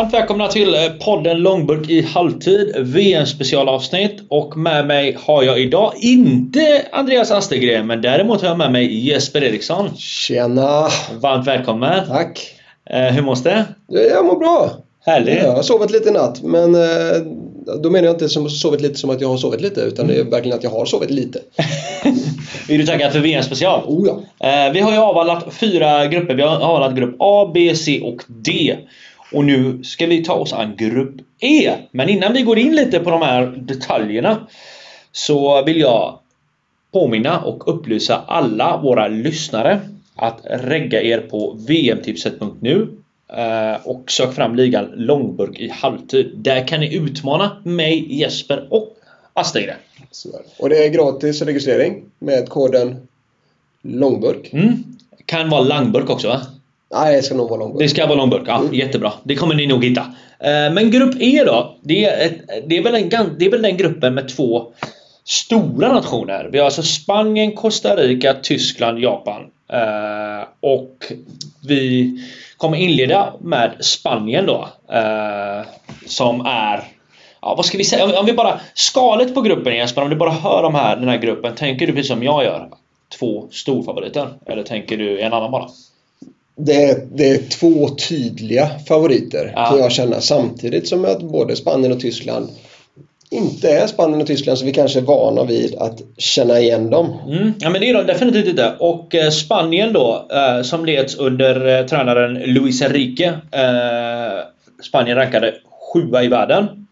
Eh, varmt välkomna till eh, podden Långburk i halvtid, VM specialavsnitt och med mig har jag idag inte Andreas Astegren men däremot har jag med mig Jesper Eriksson. Tjena! Varmt välkommen! Tack! Eh, hur mås det? Jag mår bra. Härligt! Jag har sovit lite i natt men eh, då menar jag inte som sovit lite som att jag har sovit lite utan det är verkligen att jag har sovit lite. är du taggad för VM special? Oh ja! Eh, vi har ju avhandlat fyra grupper. Vi har avhandlat grupp A, B, C och D. Och nu ska vi ta oss an grupp E. Men innan vi går in lite på de här detaljerna så vill jag påminna och upplysa alla våra lyssnare att regga er på vmtipset.nu eh, och sök fram ligan långburk i halvtid. Där kan ni utmana mig, Jesper och Astegren. Och det är gratis registrering med koden långburk. Mm. Kan vara langburk också va? Nej, det ska nog vara långburk. Det ska vara långburk, ja Mm. jättebra. Det kommer ni nog hitta. Eh, Men grupp E då? Det är, ett, det, är väl en, det är väl den gruppen med två stora nationer. Vi har alltså Spanien, Costa Rica, Tyskland, Japan. Eh, Och vi kommer inleda med Spanien då. eh, Som är Ja, vad ska vi säga? Om- Om vi bara... Skalet på gruppen Jesper, om du bara hör de här, den här gruppen. Tänker du precis som jag gör? Två storfavoriter? Eller tänker du en annan bara? Det är, det är två tydliga favoriter Ja. kan jag känna samtidigt som att både Spanien och Tyskland inte är Spanien och Tyskland så vi kanske är vana vid att känna igen dem. Mm, ja men det är de definitivt inte. Och eh, Spanien då, eh, som leds under eh, tränaren Luis Enrique. Eh, Spanien rankade sjua i världen.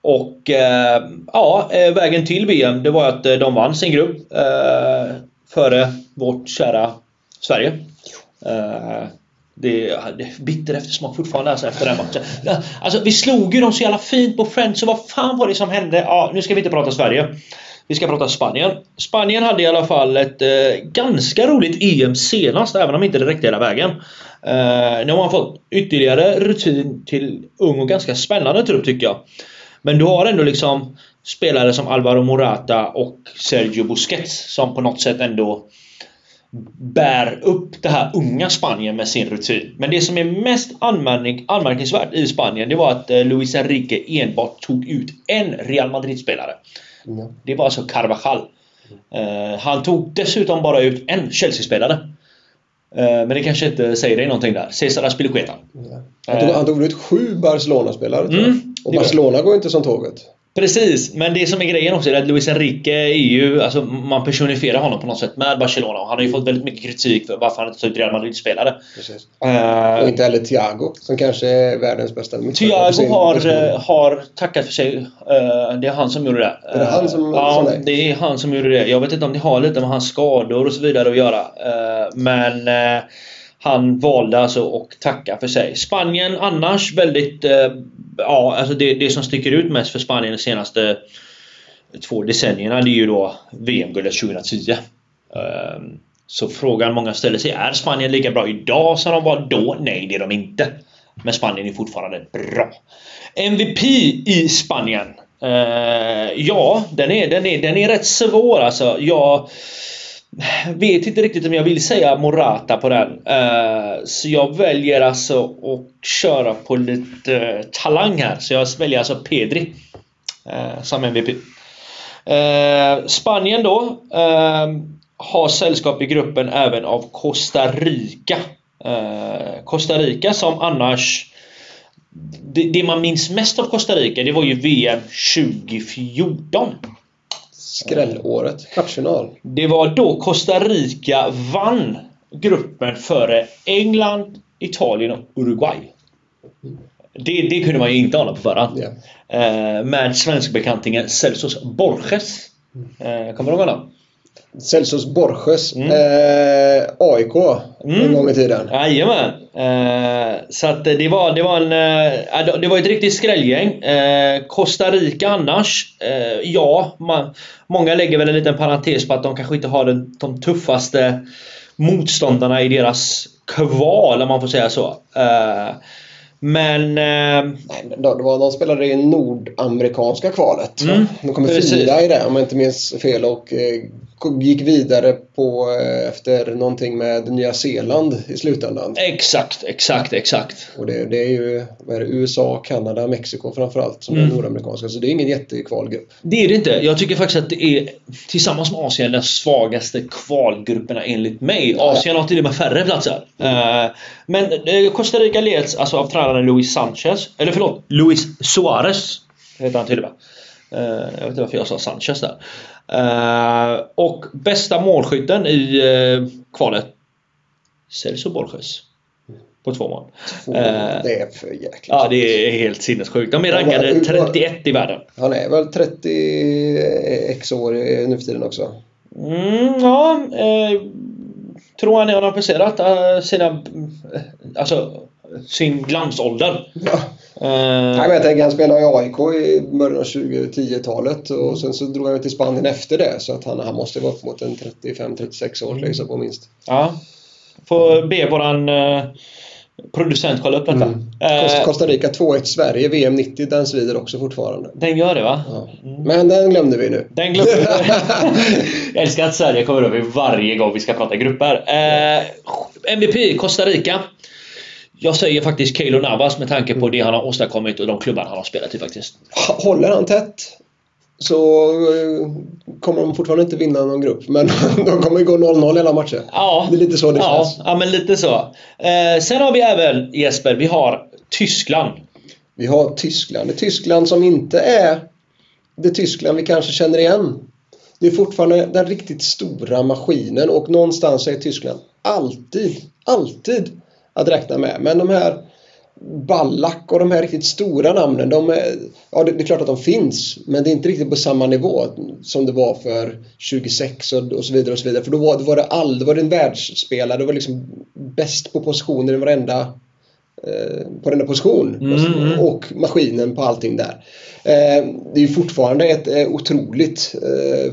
Och eh, ja, eh, vägen till VM det var att de vann sin grupp före vårt kära Sverige. Eh, det är det är bitter eftersmak fortfarande alltså efter den matchen. Alltså vi slog ju dem så jävla fint på Friends, så vad fan var det som hände? Ja, nu ska vi inte prata Sverige. Vi ska prata Spanien. Spanien hade i alla fall ett eh, ganska roligt EM senast, även om inte det räckte hela vägen. Eh, nu har man fått ytterligare rutin till ung och ganska spännande trupp tycker jag. Men du har ändå liksom spelare som Alvaro Morata och Sergio Busquets som på något sätt ändå bär upp det här unga Spanien med sin rutin. Men det som är mest anmärkning, anmärkningsvärt i Spanien det var att eh, Luis Enrique enbart tog ut en Real Madrid-spelare. Ja. Det var alltså Carvajal. Eh, han tog dessutom bara ut en Chelsea-spelare. Eh, men det kanske inte säger dig någonting där. Cesar Azpilicueta. Han tog, han tog ut sju Barcelona-spelare. Mm, Och Barcelona går inte som tåget. Precis, men det som är grejen också är att Luis Enrique är ju, alltså man personifierar honom på något sätt med Barcelona han har ju fått väldigt mycket kritik för varför han inte tagit ut Real Madrid-spelare. Eh, Och inte heller Thiago som kanske är världens bästa mittfältare. Thiago har, har tackat för sig. Eh, Det är han som gjorde det. Är det han som Eh, Ja, det är han som gjorde det. Jag vet inte om det har lite med hans skador och så vidare att göra. Men han valde alltså att tacka för sig. Spanien annars väldigt... Ja, alltså det, det som sticker ut mest för Spanien de senaste två decennierna det är ju då VM-guldet 2010. Ehm, så frågan många ställer sig är Spanien lika bra idag som de var då? Nej, det är de inte. Men Spanien är fortfarande bra. MVP i Spanien? Ehm, ja, den är, den, är, den är rätt svår alltså. Jag vet inte riktigt om jag vill säga Morata på den. Eh, så jag väljer alltså att köra på lite eh, talang här. Så jag väljer alltså Pedri eh, som MVP. Spanien då har sällskap i gruppen även av Costa Rica. Costa Rica som annars det, det man minns mest av Costa Rica det var ju VM 2014. Skrällåret. Kvartsfinal. Det var då Costa Rica vann gruppen före England, Italien och Uruguay. Det, det kunde man ju inte ana på förhand. Eh, med svenskbekantingen Celsos Borges. Eh, kommer du ihåg honom? Celsius Borges. Mm. Eh, AIK. Mm. En gång i tiden. Jajamän! Eh, så att det var, det var en... Eh, det var ett riktigt skrällgäng. Eh, Costa Rica annars, eh, ja. Man, många lägger väl en liten parentes på att de kanske inte har den, de tuffaste motståndarna i deras kval, om man får säga så. Men... Eh, Nej, de, de, de spelade i nordamerikanska kvalet. Mm, de kommer precis. fyra i det om jag inte minns fel och eh, gick vidare på eh, efter någonting med Nya Zeeland i slutändan. exakt, exakt, exakt. Och det, det är ju är det, USA, Kanada, Mexiko framförallt som är Mm. nordamerikanska. Så det är ingen jättekvalgrupp. Det är det inte. Jag tycker faktiskt att det är tillsammans med Asien den svagaste kvalgrupperna enligt mig. Ja. Asien har till och med färre platser. Eh, men eh, Costa Rica leds alltså av tränaren Luis Sanchez. Eller förlåt, Luis Suarez heter han med. Eh, jag vet inte varför jag sa Sanchez där. Eh, och bästa målskytten i eh, kvalet Celso Borges. På två mål. Två, det är för jäkligt. Ja, det är helt sinnessjukt. De är rankade men- 31 i världen. Han är väl 30 x år nu för tiden också. Mm, ja, eh, tror han har passerat sina, alltså sin glansålder. Ja. Eh, Nej, jag tänker han spelade i AIK i början av 2010-talet och sen så drog han till Spanien efter det så att han, han måste vara upp mot en 35-36 år liksom på minst. ja. Får be våran eh, producent kolla upp detta. Mm. Eh, Costa- Rica 2-1 Sverige, VM 90, den svider också fortfarande. den gör det va? Ja. Men den glömde vi nu. Den glömde Jag älskar att Sverige kommer över varje gång vi ska prata grupper. Eh, MVP Costa Rica. Jag säger faktiskt Keylor Navas med tanke på det han har åstadkommit och de klubbar han har spelat i faktiskt. Håller han tätt så eh, kommer de fortfarande inte vinna någon grupp. Men de kommer ju gå 0-0 hela matchen. Ja, Det är lite så det ja, känns. ja, men lite så. Eh, sen har vi även Jesper, vi har Tyskland. Vi har Tyskland. Det Tyskland som inte är det Tyskland vi kanske känner igen. Det är fortfarande den riktigt stora maskinen och någonstans är Tyskland alltid, alltid att räkna med. Men de här Ballack och de här riktigt stora namnen, de är, ja det, det är klart att de finns, men det är inte riktigt på samma nivå som det var för 26 och, och så vidare och så vidare. För då var, då var det all, då var det en världsspelare, det var liksom bäst på positioner i varenda eh, på den position Mm, mm. och maskinen på allting där. Eh, det är fortfarande ett eh, otroligt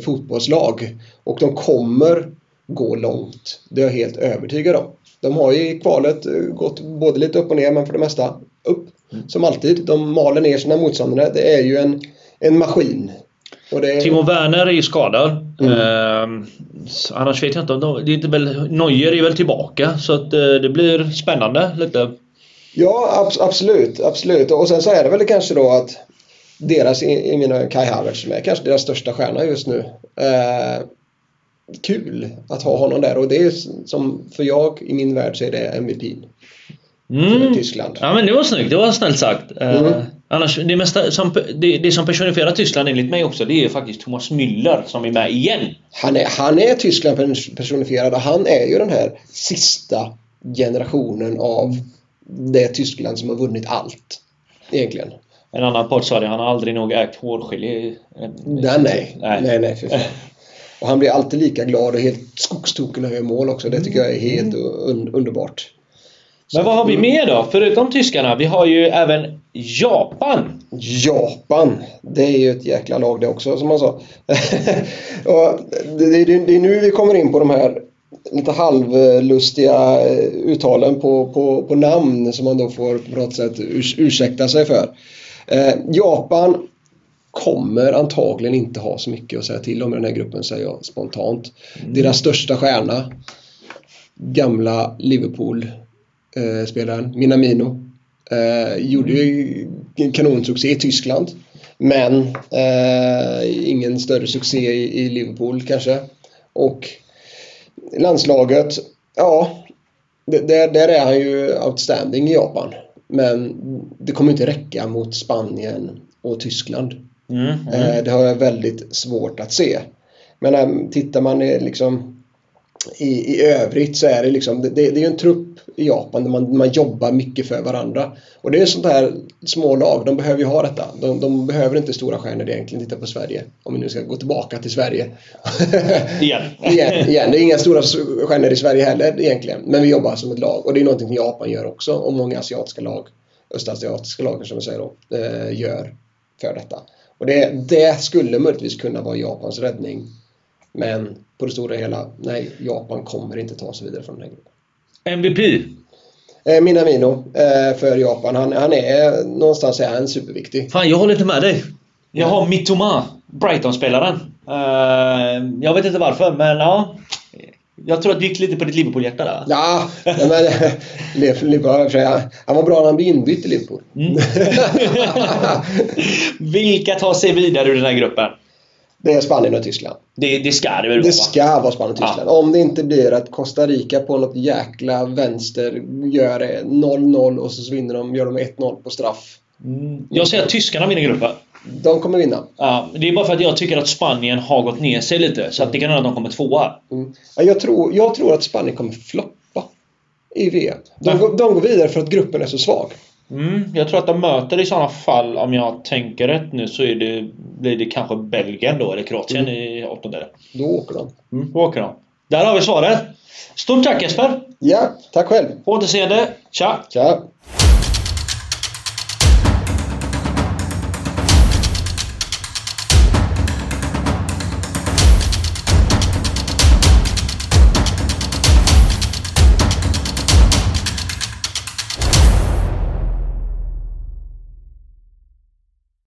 fotbollslag och de kommer gå långt. Det är jag helt övertygad om. De har ju i kvalet eh, gått både lite upp och ner men för det mesta upp. Som alltid. De maler ner sina motståndare. Det är ju en, en maskin. Och det är, Timo Werner är ju skadad. Mm. Eh, annars vet jag inte om de, det är inte väl, Neuer är väl tillbaka så att eh, det blir spännande lite. Ja, abs- absolut. absolut. Och sen så är det väl kanske då att deras, i, i mina Kai Havertz som är kanske deras största stjärna just nu. Eh, kul att ha honom där och det är som för jag i min värld så är det MVP Mm. Tyskland. Ja men det var snyggt, det var snällt sagt. Eh, Mm. annars, det, mesta, som, det, det som personifierar Tyskland enligt mig också det är faktiskt Thomas Müller som är med igen. Han är, han är Tyskland pers- personifierad och han är ju den här sista generationen av det Tyskland som har vunnit allt. Egentligen. En annan podd sa det, han har aldrig nog ägt hårgelé. Nej, nej. Nej, nej, för fan. Och han blir alltid lika glad och helt skogstokig när han gör mål också. Det tycker jag är helt un- underbart. Men vad har vi mer då? Förutom tyskarna, vi har ju även Japan. Japan, det är ju ett jäkla lag det också som man sa. och det, det, det är nu vi kommer in på de här lite halvlustiga eh, uttalen på, på, på namn som man då får på något sätt urs, ursäkta sig för. Eh, Japan kommer antagligen inte ha så mycket att säga till om i den här gruppen säger jag spontant. Deras största stjärna, gamla Liverpool-spelaren Minamino, eh, gjorde ju en kanonsuccé i Tyskland. Men eh, ingen större succé i, i Liverpool kanske. Och landslaget, ja, där, där är han ju outstanding i Japan. Men det kommer inte räcka mot Spanien och Tyskland. Mm. Eh, Det har jag väldigt svårt att se. Men eh, tittar man i, liksom, i, i övrigt så är det liksom, det, det är ju en trupp i Japan där man, man jobbar mycket för varandra. Och det är sånt här små lag, de behöver ju ha detta. De, de behöver inte stora stjärnor egentligen, titta på Sverige. Om vi nu ska gå tillbaka till Sverige. Igen. igen, igen. Det är inga stora stjärnor i Sverige heller egentligen. Men vi jobbar som ett lag och det är någonting som Japan gör också och många asiatiska lag, östasiatiska lag som vi säger då, eh, gör för detta. Och det, det skulle möjligtvis kunna vara Japans räddning. Men på det stora hela, nej, Japan kommer inte ta sig vidare från den här gruppen. MVP. Eh, Minamino eh, för Japan. Han, han är någonstans är han superviktig. Fan, jag håller inte med dig. Jag har Mitoma, Brighton-spelaren. Eh, jag vet inte varför, men ja. Jag tror att det gick lite på ditt Liverpool-hjärta där. Ja, nej, men Liverpool, han- var bra när han blev inbytt i Liverpool. Mm. Vilka tar sig vidare ur den här gruppen? Det är Spanien och Tyskland. Det, det ska det väl vara? Det va? ska vara Spanien och Tyskland. Om det inte blir att Costa Rica på något jäkla vänster gör det 0-0 och så vinner de, gör de 1-0 på straff. Mm. Jag säger att tyskarna vinner gruppen. De kommer vinna. Ja, det är bara för att jag tycker att Spanien har gått ner sig lite. Så att det kan hända att de kommer tvåa. Mm. Ja, Jag, tror, jag tror att Spanien kommer floppa i VM. De, går, de går vidare för att gruppen är så svag. Mm, jag tror att de möter i sådana fall, om jag tänker rätt nu, så är det, blir det kanske Belgien då, eller Kroatien i åttondelen. Då åker de. Mm, då åker de. Där har vi svaret. Stort tack Jesper! Ja, tack själv. På återseende. Tja! Tja!